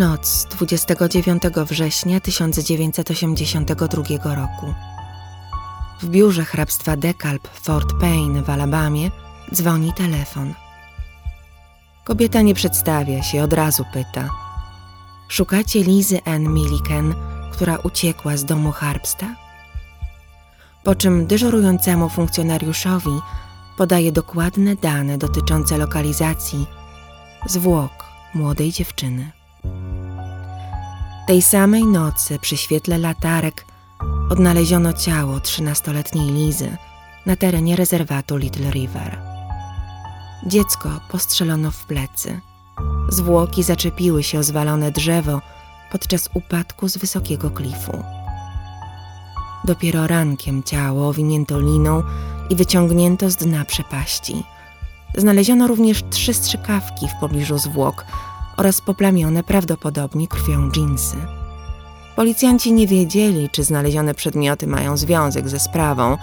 Noc 29 września 1982 roku. W biurze hrabstwa DeKalb Fort Payne w Alabamie dzwoni telefon. Kobieta nie przedstawia się, od razu pyta. Szukacie Lizy N. Milliken, która uciekła z domu Harbsta? Po czym dyżurującemu funkcjonariuszowi podaje dokładne dane dotyczące lokalizacji zwłok młodej dziewczyny. Tej samej nocy przy świetle latarek odnaleziono ciało trzynastoletniej Lizy na terenie rezerwatu Little River. Dziecko postrzelono w plecy. Zwłoki zaczepiły się o zwalone drzewo podczas upadku z wysokiego klifu. Dopiero rankiem ciało owinięto liną i wyciągnięto z dna przepaści. Znaleziono również trzy strzykawki w pobliżu zwłok oraz poplamione prawdopodobnie krwią dżinsy. Policjanci nie wiedzieli, czy znalezione przedmioty mają związek ze sprawą.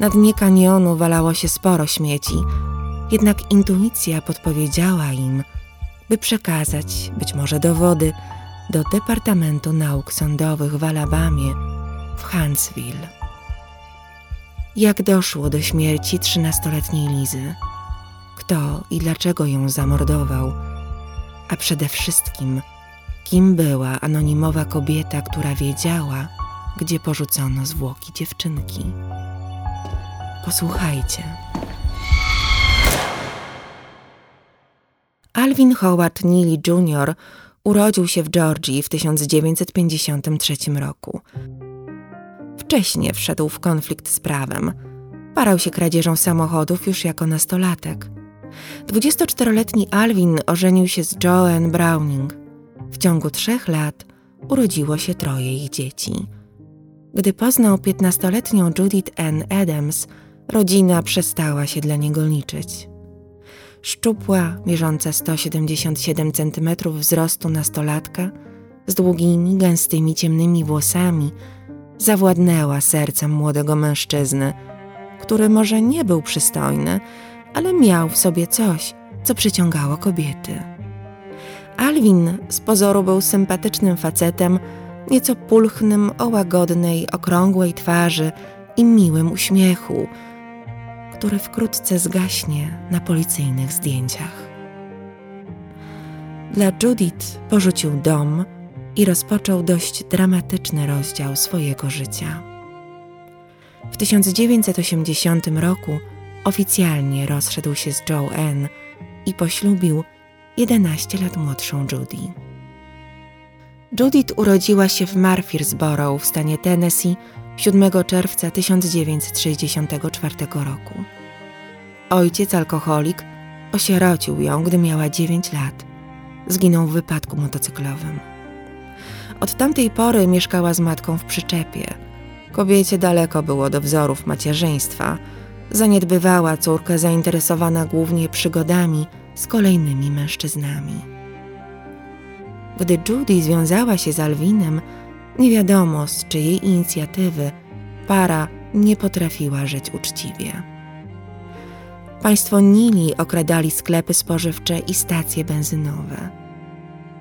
Na dnie kanionu walało się sporo śmieci, jednak intuicja podpowiedziała im, by przekazać być może dowody do Departamentu Nauk Sądowych w Alabamie w Huntsville. Jak doszło do śmierci trzynastoletniej Lizy? Kto i dlaczego ją zamordował? A przede wszystkim, kim była anonimowa kobieta, która wiedziała, gdzie porzucono zwłoki dziewczynki? Posłuchajcie. Alvin Howard Neely Jr. urodził się w Georgii w 1953 roku. Wcześniej wszedł w konflikt z prawem. Parał się kradzieżą samochodów już jako nastolatek. 24-letni Alvin ożenił się z Joanne Browning. W ciągu trzech lat urodziło się troje ich dzieci. Gdy poznał 15-letnią Judith Ann Adams, rodzina przestała się dla niego liczyć. Szczupła, mierząca 177 cm wzrostu nastolatka, z długimi, gęstymi, ciemnymi włosami, zawładnęła sercem młodego mężczyzny, który może nie był przystojny, ale miał w sobie coś, co przyciągało kobiety. Alwin z pozoru był sympatycznym facetem, nieco pulchnym, o łagodnej, okrągłej twarzy i miłym uśmiechu, który wkrótce zgaśnie na policyjnych zdjęciach. Dla Judith porzucił dom i rozpoczął dość dramatyczny rozdział swojego życia. W 1980 roku oficjalnie rozszedł się z Joanne i poślubił 11 lat młodszą Judy. Judith urodziła się w Murfreesboro w stanie Tennessee 7 czerwca 1964 roku. Ojciec alkoholik osierocił ją, gdy miała 9 lat. Zginął w wypadku motocyklowym. Od tamtej pory mieszkała z matką w przyczepie. Kobiecie daleko było do wzorów macierzyństwa. Zaniedbywała córkę zainteresowana głównie przygodami z kolejnymi mężczyznami. Gdy Judy związała się z Alwinem, nie wiadomo z czyjej inicjatywy para nie potrafiła żyć uczciwie. Państwo Nili okradali sklepy spożywcze i stacje benzynowe.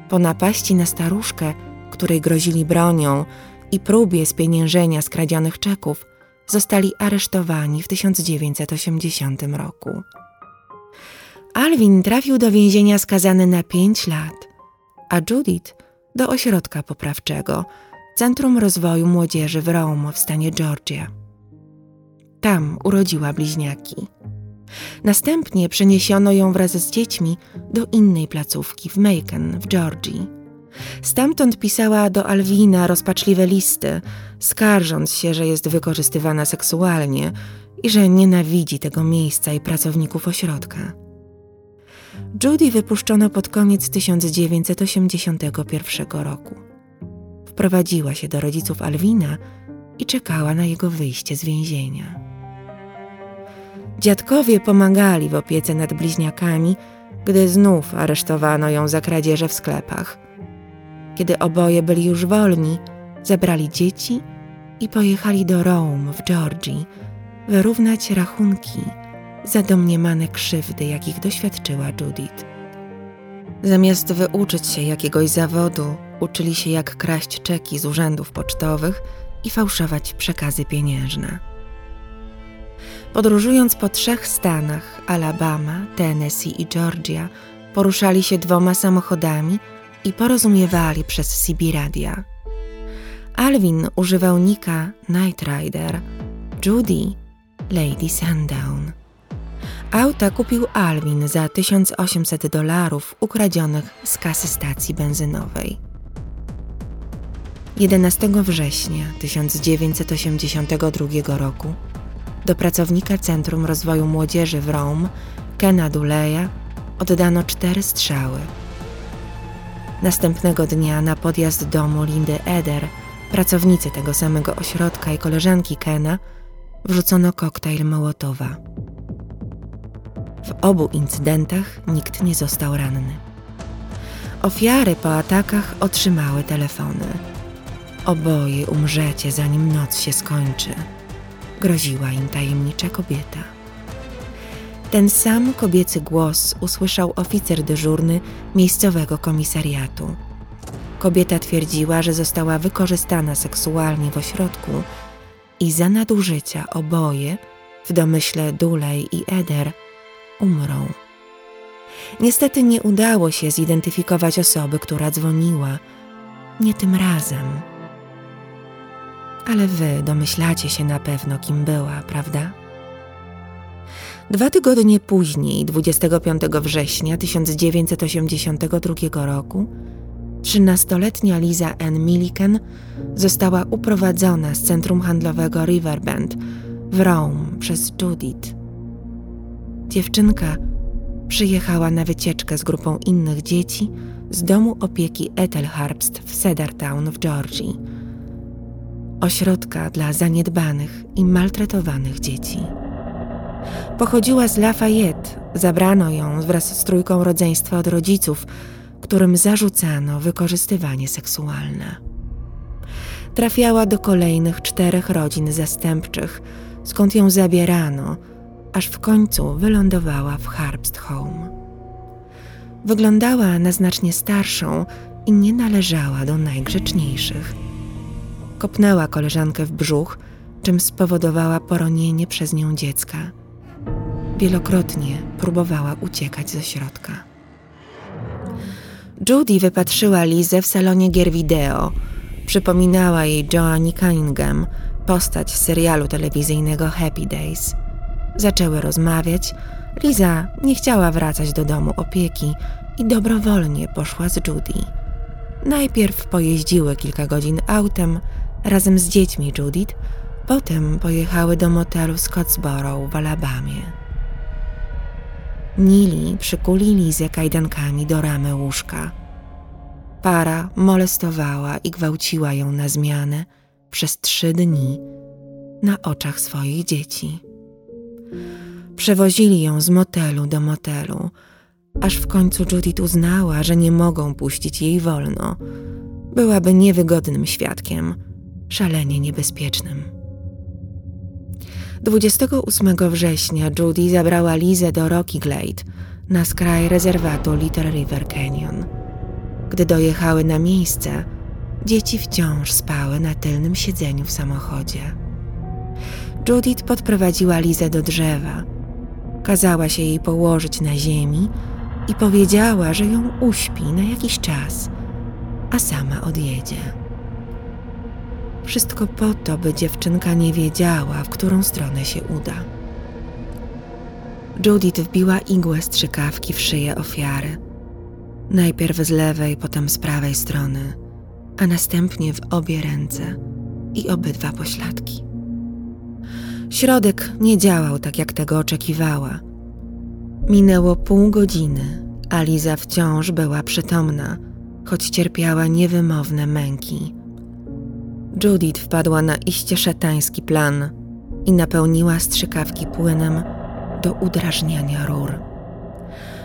Po napaści na staruszkę której grozili bronią i próbie spieniężenia skradzionych czeków, zostali aresztowani w 1980 roku. Alvin trafił do więzienia skazany na pięć lat, a Judith do ośrodka poprawczego, Centrum Rozwoju Młodzieży w Rome w stanie Georgia. Tam urodziła bliźniaki. Następnie przeniesiono ją wraz z dziećmi do innej placówki w Macon w Georgii. Stamtąd pisała do Alwina rozpaczliwe listy, skarżąc się, że jest wykorzystywana seksualnie i że nienawidzi tego miejsca i pracowników ośrodka. Judy wypuszczono pod koniec 1981 roku. Wprowadziła się do rodziców Alwina i czekała na jego wyjście z więzienia. Dziadkowie pomagali w opiece nad bliźniakami, gdy znów aresztowano ją za kradzieże w sklepach – kiedy oboje byli już wolni, zebrali dzieci i pojechali do Rome w Georgii wyrównać rachunki za domniemane krzywdy, jakich doświadczyła Judith. Zamiast wyuczyć się jakiegoś zawodu, uczyli się jak kraść czeki z urzędów pocztowych i fałszować przekazy pieniężne. Podróżując po trzech stanach Alabama, Tennessee i Georgia, poruszali się dwoma samochodami i porozumiewali przez CB radia. Alvin używał nika Night Rider, Judy Lady Sundown. Auta kupił Alvin za 1800 dolarów ukradzionych z kasy stacji benzynowej. 11 września 1982 roku do pracownika Centrum Rozwoju Młodzieży w Rome, Kena Duleya, oddano cztery strzały. Następnego dnia na podjazd domu Lindy Eder, pracownicy tego samego ośrodka i koleżanki Kena, wrzucono koktajl Mołotowa. W obu incydentach nikt nie został ranny. Ofiary po atakach otrzymały telefony. Oboje umrzecie, zanim noc się skończy groziła im tajemnicza kobieta. Ten sam kobiecy głos usłyszał oficer dyżurny miejscowego komisariatu. Kobieta twierdziła, że została wykorzystana seksualnie w ośrodku i za nadużycia oboje, w domyśle Dulej i Eder, umrą. Niestety nie udało się zidentyfikować osoby, która dzwoniła. Nie tym razem ale wy domyślacie się na pewno, kim była, prawda? Dwa tygodnie później, 25 września 1982 roku, trzynastoletnia Liza Ann Milliken została uprowadzona z centrum handlowego Riverbend w Rome przez Judith. Dziewczynka przyjechała na wycieczkę z grupą innych dzieci z domu opieki Ethelharbst w Cedartown w Georgii ośrodka dla zaniedbanych i maltretowanych dzieci. Pochodziła z Lafayette, zabrano ją wraz z trójką rodzeństwa od rodziców, którym zarzucano wykorzystywanie seksualne. Trafiała do kolejnych czterech rodzin zastępczych, skąd ją zabierano, aż w końcu wylądowała w Harbst Home. Wyglądała na znacznie starszą i nie należała do najgrzeczniejszych kopnęła koleżankę w brzuch, czym spowodowała poronienie przez nią dziecka. Wielokrotnie próbowała uciekać ze środka. Judy wypatrzyła Lizę w salonie gier wideo. Przypominała jej Joannie Cunningham, postać z serialu telewizyjnego Happy Days. Zaczęły rozmawiać. Liza nie chciała wracać do domu opieki i dobrowolnie poszła z Judy. Najpierw pojeździły kilka godzin autem, razem z dziećmi Judith, potem pojechały do motelu Scottsboro w Alabamie. Nili przykuli Lizę kajdankami do ramy łóżka. Para molestowała i gwałciła ją na zmianę przez trzy dni na oczach swoich dzieci. Przewozili ją z motelu do motelu, aż w końcu Judith uznała, że nie mogą puścić jej wolno. Byłaby niewygodnym świadkiem – szalenie niebezpiecznym. 28 września Judy zabrała Lizę do Rocky Glade na skraj rezerwatu Little River Canyon. Gdy dojechały na miejsce, dzieci wciąż spały na tylnym siedzeniu w samochodzie. Judith podprowadziła Lizę do drzewa. Kazała się jej położyć na ziemi i powiedziała, że ją uśpi na jakiś czas, a sama odjedzie. Wszystko po to, by dziewczynka nie wiedziała, w którą stronę się uda. Judith wbiła igłę strzykawki w szyję ofiary. Najpierw z lewej, potem z prawej strony, a następnie w obie ręce i obydwa pośladki. Środek nie działał tak, jak tego oczekiwała. Minęło pół godziny, a Liza wciąż była przytomna, choć cierpiała niewymowne męki. Judith wpadła na iście szatański plan i napełniła strzykawki płynem do udrażniania rur.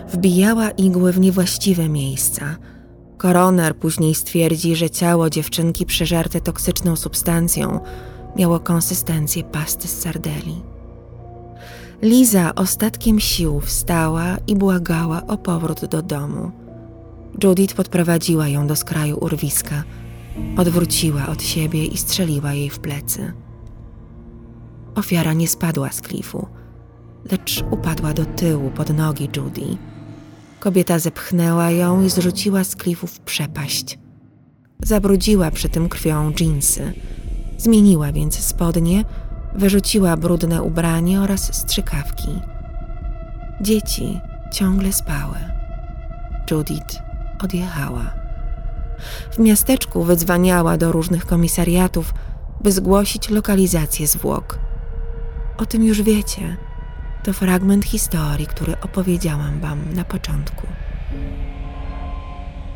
Wbijała igły w niewłaściwe miejsca. Koroner później stwierdzi, że ciało dziewczynki przeżarte toksyczną substancją miało konsystencję pasty z sardeli. Liza ostatkiem sił wstała i błagała o powrót do domu. Judith podprowadziła ją do skraju urwiska, odwróciła od siebie i strzeliła jej w plecy. Ofiara nie spadła z klifu, lecz upadła do tyłu pod nogi Judy. Kobieta zepchnęła ją i zrzuciła z klifu w przepaść. Zabrudziła przy tym krwią dżinsy. Zmieniła więc spodnie, wyrzuciła brudne ubranie oraz strzykawki. Dzieci ciągle spały. Judith odjechała. W miasteczku wydzwaniała do różnych komisariatów, by zgłosić lokalizację zwłok. O tym już wiecie. To fragment historii, który opowiedziałam wam na początku.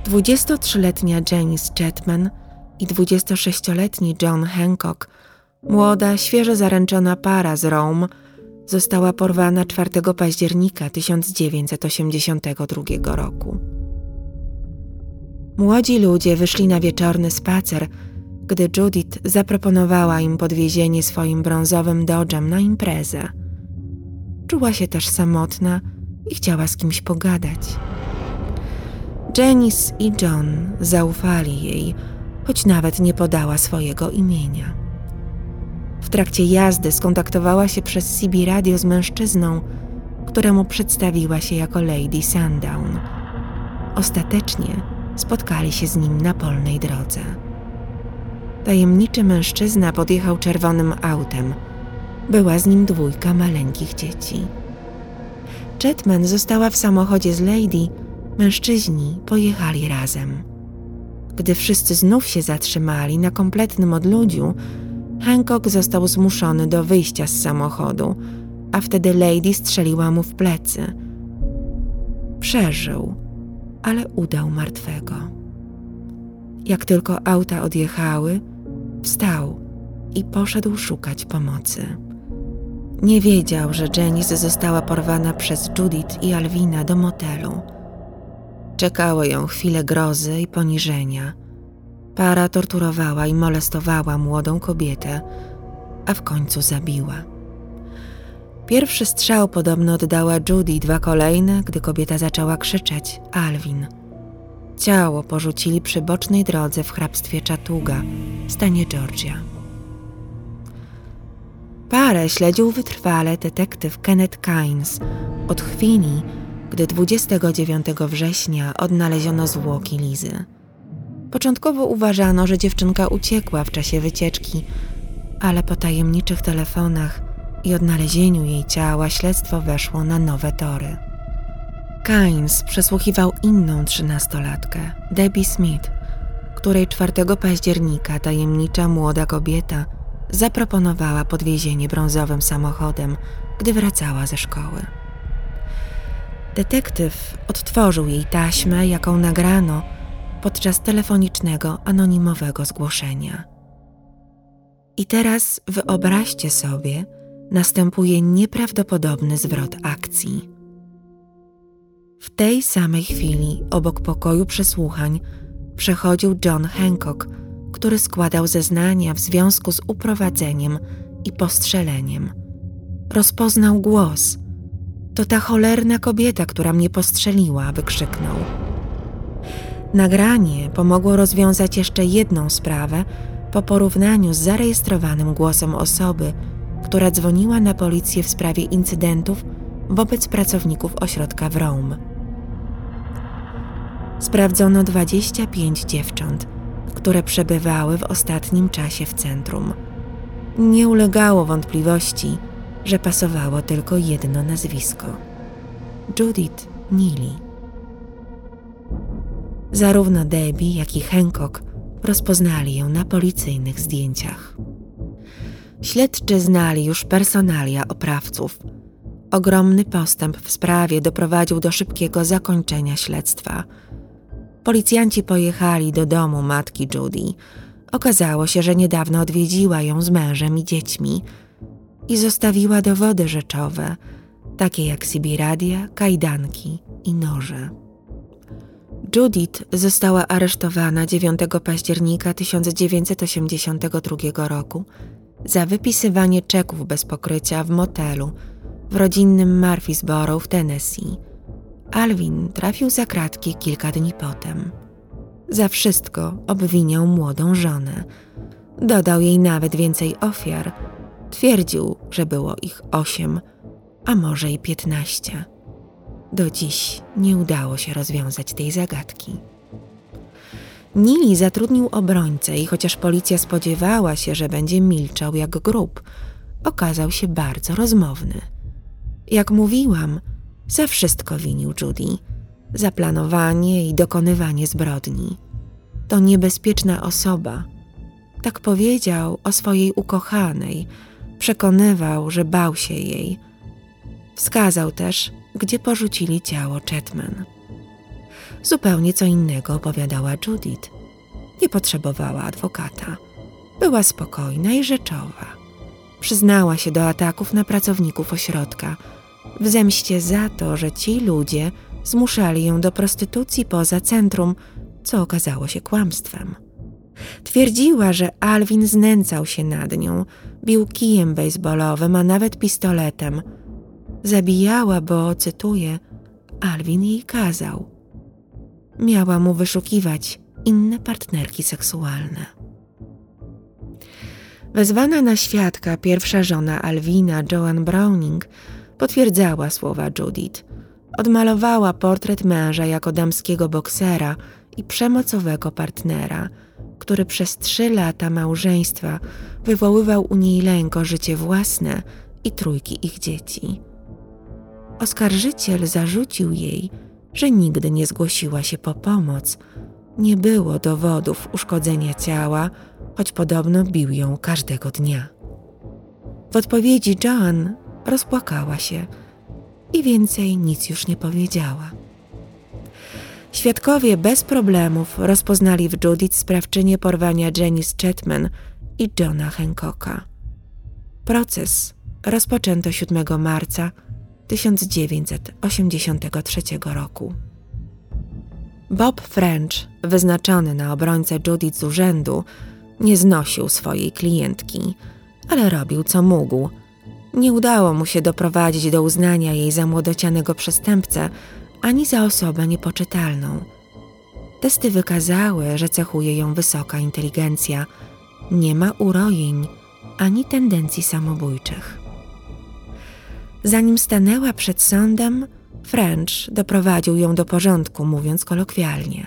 23-letnia Janice Chetman i 26-letni John Hancock, młoda, świeżo zaręczona para z Rome, została porwana 4 października 1982 roku. Młodzi ludzie wyszli na wieczorny spacer, gdy Judith zaproponowała im podwiezienie swoim brązowym dodżem na imprezę. Czuła się też samotna i chciała z kimś pogadać. Janice i John zaufali jej, choć nawet nie podała swojego imienia. W trakcie jazdy skontaktowała się przez CB radio z mężczyzną, któremu przedstawiła się jako Lady Sundown. Ostatecznie spotkali się z nim na polnej drodze. Tajemniczy mężczyzna podjechał czerwonym autem. Była z nim dwójka maleńkich dzieci. Chetman została w samochodzie z Lady, mężczyźni pojechali razem. Gdy wszyscy znów się zatrzymali na kompletnym odludziu, Hancock został zmuszony do wyjścia z samochodu, a wtedy Lady strzeliła mu w plecy. Przeżył, ale udał martwego. Jak tylko auta odjechały, wstał i poszedł szukać pomocy. Nie wiedział, że Janice została porwana przez Judith i Alwina do motelu. Czekały ją chwile grozy i poniżenia. Para torturowała i molestowała młodą kobietę, a w końcu zabiła. Pierwszy strzał podobno oddała Judy, dwa kolejne, gdy kobieta zaczęła krzyczeć Alwin. Ciało porzucili przy bocznej drodze w hrabstwie Chattuga, stanie Georgia. Parę śledził wytrwale detektyw Kenneth Kynes od chwili, gdy 29 września odnaleziono zwłoki Lizy. Początkowo uważano, że dziewczynka uciekła w czasie wycieczki, ale po tajemniczych telefonach i odnalezieniu jej ciała śledztwo weszło na nowe tory. Kynes przesłuchiwał inną trzynastolatkę, Debbie Smith, której 4 października tajemnicza młoda kobieta zaproponowała podwiezienie brązowym samochodem, gdy wracała ze szkoły. Detektyw odtworzył jej taśmę, jaką nagrano podczas telefonicznego anonimowego zgłoszenia. I teraz wyobraźcie sobie, następuje nieprawdopodobny zwrot akcji. W tej samej chwili obok pokoju przesłuchań przechodził John Hancock, który składał zeznania w związku z uprowadzeniem i postrzeleniem. Rozpoznał głos. To ta cholerna kobieta, która mnie postrzeliła, wykrzyknął. Nagranie pomogło rozwiązać jeszcze jedną sprawę po porównaniu z zarejestrowanym głosem osoby, która dzwoniła na policję w sprawie incydentów wobec pracowników ośrodka w Rome. Sprawdzono 25 dziewcząt, które przebywały w ostatnim czasie w centrum. Nie ulegało wątpliwości, że pasowało tylko jedno nazwisko Judith Neely. Zarówno Debbie, jak i Hancock rozpoznali ją na policyjnych zdjęciach. Śledczy znali już personalia oprawców. Ogromny postęp w sprawie doprowadził do szybkiego zakończenia śledztwa. Policjanci pojechali do domu matki Judy. Okazało się, że niedawno odwiedziła ją z mężem i dziećmi i zostawiła dowody rzeczowe, takie jak Sibiradia, kajdanki i noże. Judith została aresztowana 9 października 1982 roku za wypisywanie czeków bez pokrycia w motelu w rodzinnym Murphysboro w Tennessee, Alvin trafił za kratki kilka dni potem. Za wszystko obwiniał młodą żonę. Dodał jej nawet więcej ofiar. Twierdził, że było ich osiem, a może i piętnaście. Do dziś nie udało się rozwiązać tej zagadki. Nili zatrudnił obrońcę i chociaż policja spodziewała się, że będzie milczał jak grób, okazał się bardzo rozmowny. Jak mówiłam, za wszystko winił Judy. Za planowanie i dokonywanie zbrodni. To niebezpieczna osoba. Tak powiedział o swojej ukochanej. Przekonywał, że bał się jej. Wskazał też, gdzie porzucili ciało Chetman. Zupełnie co innego opowiadała Judith. Nie potrzebowała adwokata. Była spokojna i rzeczowa. Przyznała się do ataków na pracowników ośrodka, w zemście za to, że ci ludzie zmuszali ją do prostytucji poza centrum, co okazało się kłamstwem. Twierdziła, że Alvin znęcał się nad nią, bił kijem baseballowym, a nawet pistoletem. Zabijała, bo, cytuję, Alvin jej kazał. Miała mu wyszukiwać inne partnerki seksualne. Wezwana na świadka pierwsza żona Alwina, Joan Browning, potwierdzała słowa Judith. Odmalowała portret męża jako damskiego boksera i przemocowego partnera, który przez trzy lata małżeństwa wywoływał u niej lęk o życie własne i trójki ich dzieci. Oskarżyciel zarzucił jej, że nigdy nie zgłosiła się po pomoc. Nie było dowodów uszkodzenia ciała, choć podobno bił ją każdego dnia. W odpowiedzi Joan rozpłakała się i więcej nic już nie powiedziała. Świadkowie bez problemów rozpoznali w Judith sprawczynię porwania Janice Chetman i Johna Hancocka. Proces rozpoczęto 7 marca 1983 roku. Bob French, wyznaczony na obrońcę Judith z urzędu, nie znosił swojej klientki, ale robił co mógł. Nie udało mu się doprowadzić do uznania jej za młodocianego przestępcę ani za osobę niepoczytalną. Testy wykazały, że cechuje ją wysoka inteligencja, nie ma urojeń ani tendencji samobójczych. Zanim stanęła przed sądem, French doprowadził ją do porządku, mówiąc kolokwialnie.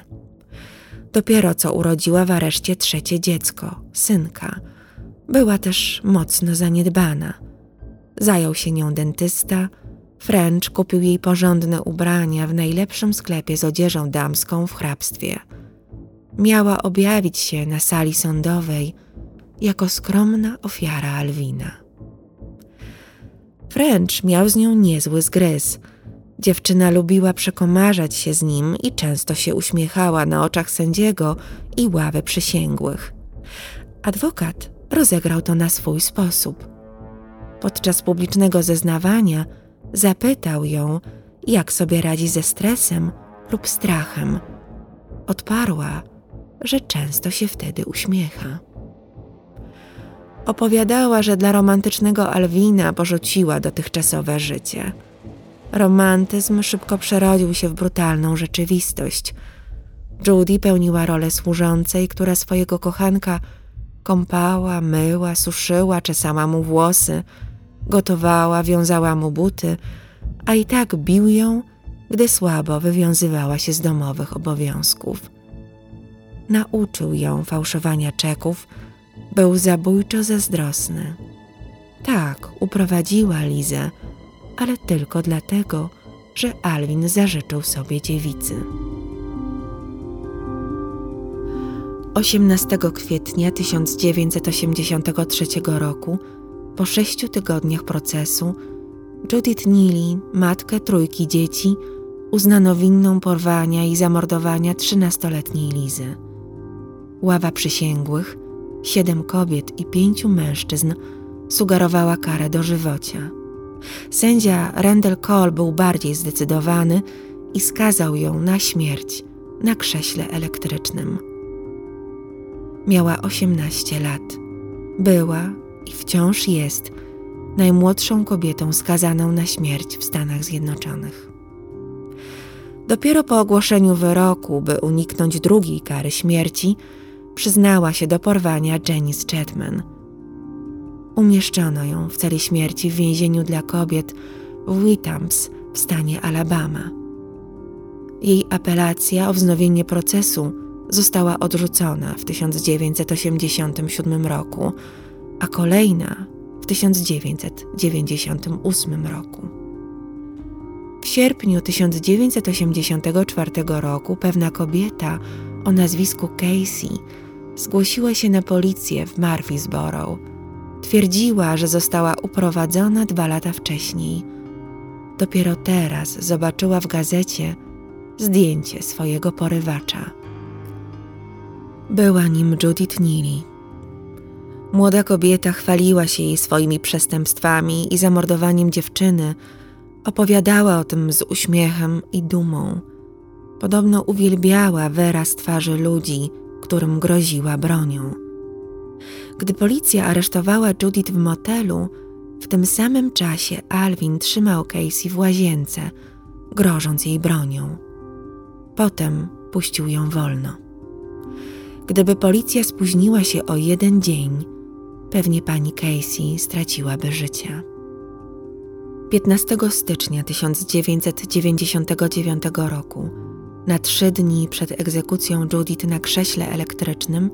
Dopiero co urodziła w areszcie trzecie dziecko, synka. Była też mocno zaniedbana. Zajął się nią dentysta. French kupił jej porządne ubrania w najlepszym sklepie z odzieżą damską w hrabstwie. Miała objawić się na sali sądowej jako skromna ofiara Alwina. French miał z nią niezły zgryz – Dziewczyna lubiła przekomarzać się z nim i często się uśmiechała na oczach sędziego i ławy przysięgłych. Adwokat rozegrał to na swój sposób. Podczas publicznego zeznawania zapytał ją, jak sobie radzi ze stresem lub strachem. Odparła, że często się wtedy uśmiecha. Opowiadała, że dla romantycznego Alwina porzuciła dotychczasowe życie – Romantyzm szybko przerodził się w brutalną rzeczywistość. Judy pełniła rolę służącej, która swojego kochanka kąpała, myła, suszyła, czesała mu włosy, gotowała, wiązała mu buty, a i tak bił ją, gdy słabo wywiązywała się z domowych obowiązków. Nauczył ją fałszowania czeków, był zabójczo zazdrosny. Tak, uprowadziła Lizę, ale tylko dlatego, że Alwin zażyczył sobie dziewicy. 18 kwietnia 1983 roku, po sześciu tygodniach procesu, Judith Neely, matkę trójki dzieci, uznano winną porwania i zamordowania trzynastoletniej Lizy. Ława przysięgłych, siedem kobiet i pięciu mężczyzn sugerowała karę dożywocia. Sędzia Randall Cole był bardziej zdecydowany i skazał ją na śmierć na krześle elektrycznym. Miała 18 lat. Była i wciąż jest najmłodszą kobietą skazaną na śmierć w Stanach Zjednoczonych. Dopiero po ogłoszeniu wyroku, by uniknąć drugiej kary śmierci, przyznała się do porwania Janice Chatman. Umieszczono ją w celi śmierci w więzieniu dla kobiet w Withams w stanie Alabama. Jej apelacja o wznowienie procesu została odrzucona w 1987 roku, a kolejna w 1998 roku. W sierpniu 1984 roku pewna kobieta o nazwisku Casey zgłosiła się na policję w Murfreesboro. Twierdziła, że została uprowadzona dwa lata wcześniej. Dopiero teraz zobaczyła w gazecie zdjęcie swojego porywacza. Była nim Judith Neely. Młoda kobieta chwaliła się jej swoimi przestępstwami i zamordowaniem dziewczyny. Opowiadała o tym z uśmiechem i dumą. Podobno uwielbiała wyraz twarzy ludzi, którym groziła bronią. Gdy policja aresztowała Judith w motelu, w tym samym czasie Alvin trzymał Casey w łazience, grożąc jej bronią. Potem puścił ją wolno. Gdyby policja spóźniła się o jeden dzień, pewnie pani Casey straciłaby życie. 15 stycznia 1999 roku, na trzy dni przed egzekucją Judith na krześle elektrycznym,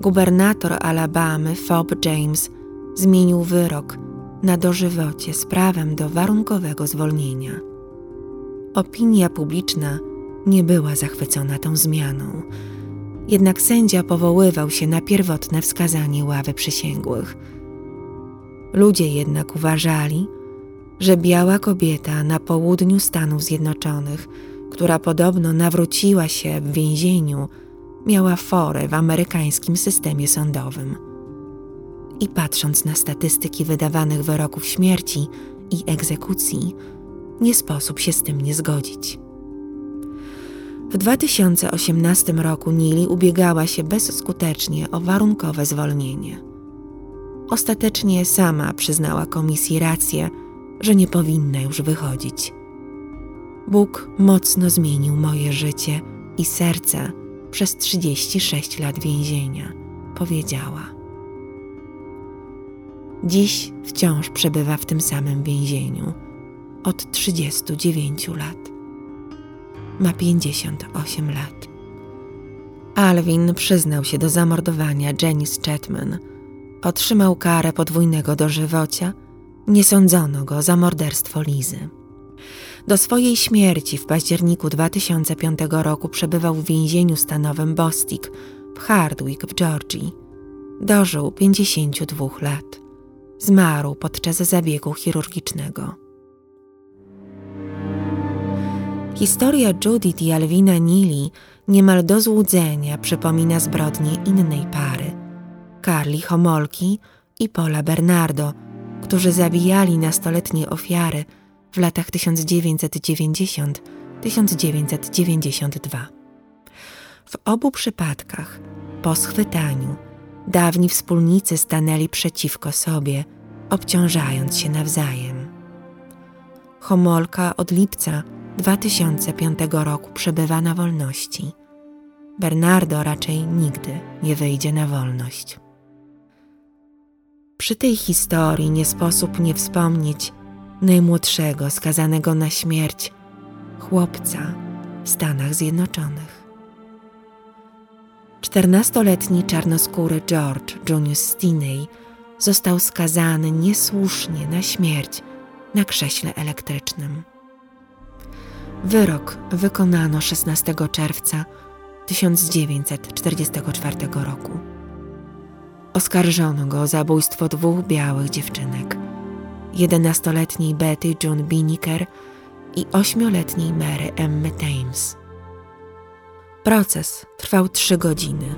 gubernator Alabamy Fob James zmienił wyrok na dożywocie z prawem do warunkowego zwolnienia. Opinia publiczna nie była zachwycona tą zmianą. Jednak sędzia powoływał się na pierwotne wskazanie ławy przysięgłych. Ludzie jednak uważali, że biała kobieta na południu Stanów Zjednoczonych, która podobno nawróciła się w więzieniu, miała forę w amerykańskim systemie sądowym. I patrząc na statystyki wydawanych wyroków śmierci i egzekucji, nie sposób się z tym nie zgodzić. W 2018 roku Nili ubiegała się bezskutecznie o warunkowe zwolnienie. Ostatecznie sama przyznała komisji rację, że nie powinna już wychodzić. Bóg mocno zmienił moje życie i serce przez 36 lat więzienia, powiedziała. Dziś wciąż przebywa w tym samym więzieniu od 39 lat ma 58 lat. Alvin przyznał się do zamordowania Janice Chatman. Otrzymał karę podwójnego dożywocia. Nie sądzono go za morderstwo Lizy. Do swojej śmierci w październiku 2005 roku przebywał w więzieniu stanowym Bostik w Hardwick w Georgii. Dożył 52 lat. Zmarł podczas zabiegu chirurgicznego. Historia Judith i Alwina Neely niemal do złudzenia przypomina zbrodnie innej pary Carly Homolki i Paula Bernardo, którzy zabijali nastoletnie ofiary w latach 1990-1992. W obu przypadkach, po schwytaniu, dawni wspólnicy stanęli przeciwko sobie, obciążając się nawzajem. Homolka od lipca 2005 roku przebywa na wolności. Bernardo raczej nigdy nie wyjdzie na wolność. Przy tej historii nie sposób nie wspomnieć najmłodszego skazanego na śmierć chłopca w Stanach Zjednoczonych. Czternastoletni czarnoskóry George Junius Stinney został skazany niesłusznie na śmierć na krześle elektrycznym. Wyrok wykonano 16 czerwca 1944 roku. Oskarżono go o zabójstwo dwóch białych dziewczynek: jedenastoletniej Betty June Biniker i ośmioletniej Mary Emmy Thames. Proces trwał trzy godziny.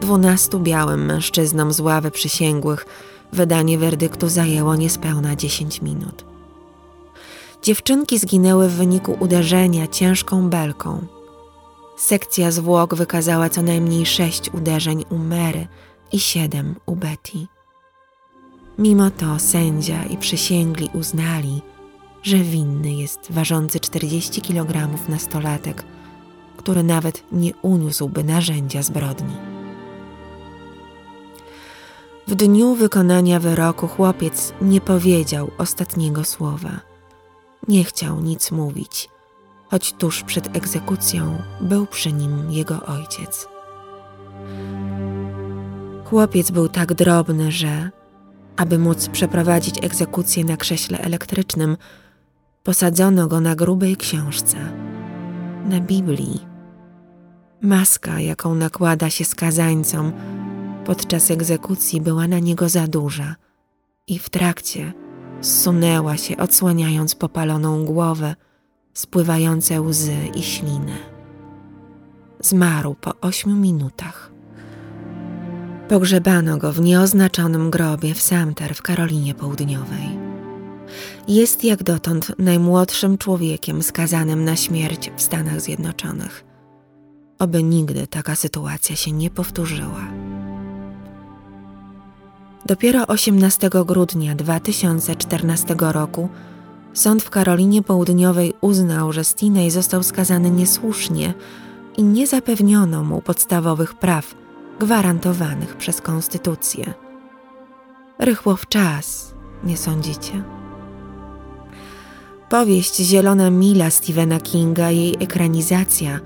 Dwunastu białym mężczyznom z ławy przysięgłych wydanie werdyktu zajęło niespełna dziesięć minut. Dziewczynki zginęły w wyniku uderzenia ciężką belką. Sekcja zwłok wykazała co najmniej sześć uderzeń u Mary i siedem u Betty. Mimo to sędzia i przysięgli uznali, że winny jest ważący 40 kg nastolatek, który nawet nie uniósłby narzędzia zbrodni. W dniu wykonania wyroku chłopiec nie powiedział ostatniego słowa. Nie chciał nic mówić, choć tuż przed egzekucją był przy nim jego ojciec. Chłopiec był tak drobny, że, aby móc przeprowadzić egzekucję na krześle elektrycznym, posadzono go na grubej książce, na Biblii. Maska, jaką nakłada się skazańcom podczas egzekucji, była na niego za duża i w trakcie zsunęła się, odsłaniając popaloną głowę, spływające łzy i ślinę. Zmarł po ośmiu minutach. Pogrzebano go w nieoznaczonym grobie w Sumter w Karolinie Południowej. Jest jak dotąd najmłodszym człowiekiem skazanym na śmierć w Stanach Zjednoczonych. Oby nigdy taka sytuacja się nie powtórzyła. Dopiero 18 grudnia 2014 roku sąd w Karolinie Południowej uznał, że Stinney został skazany niesłusznie i nie zapewniono mu podstawowych praw gwarantowanych przez konstytucję. Rychło w czas, nie sądzicie? Powieść Zielona Mila Stephena Kinga i jej ekranizacja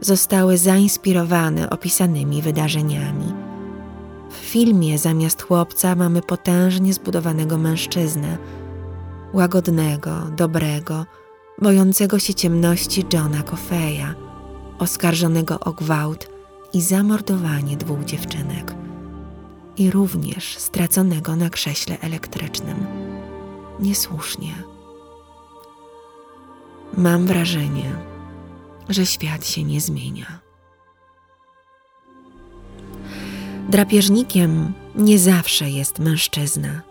zostały zainspirowane opisanymi wydarzeniami. W filmie zamiast chłopca mamy potężnie zbudowanego mężczyznę, łagodnego, dobrego, bojącego się ciemności Johna Coffeya, oskarżonego o gwałt i zamordowanie dwóch dziewczynek i również straconego na krześle elektrycznym. Niesłusznie. Mam wrażenie, że świat się nie zmienia. Drapieżnikiem nie zawsze jest mężczyzna.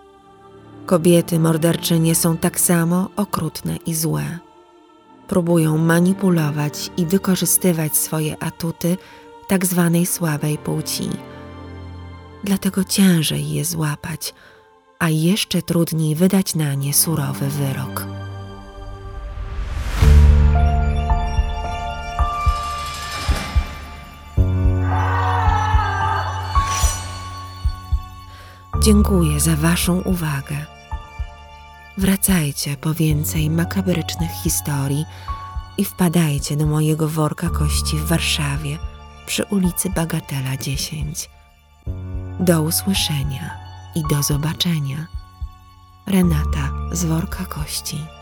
Kobiety morderczynie są tak samo okrutne i złe. Próbują manipulować i wykorzystywać swoje atuty tak zwanej słabej płci. Dlatego ciężej je złapać, a jeszcze trudniej wydać na nie surowy wyrok. Dziękuję za Waszą uwagę. Wracajcie po więcej makabrycznych historii i wpadajcie do mojego worka kości w Warszawie przy ulicy Bagatela 10. Do usłyszenia i do zobaczenia. Renata z worka kości.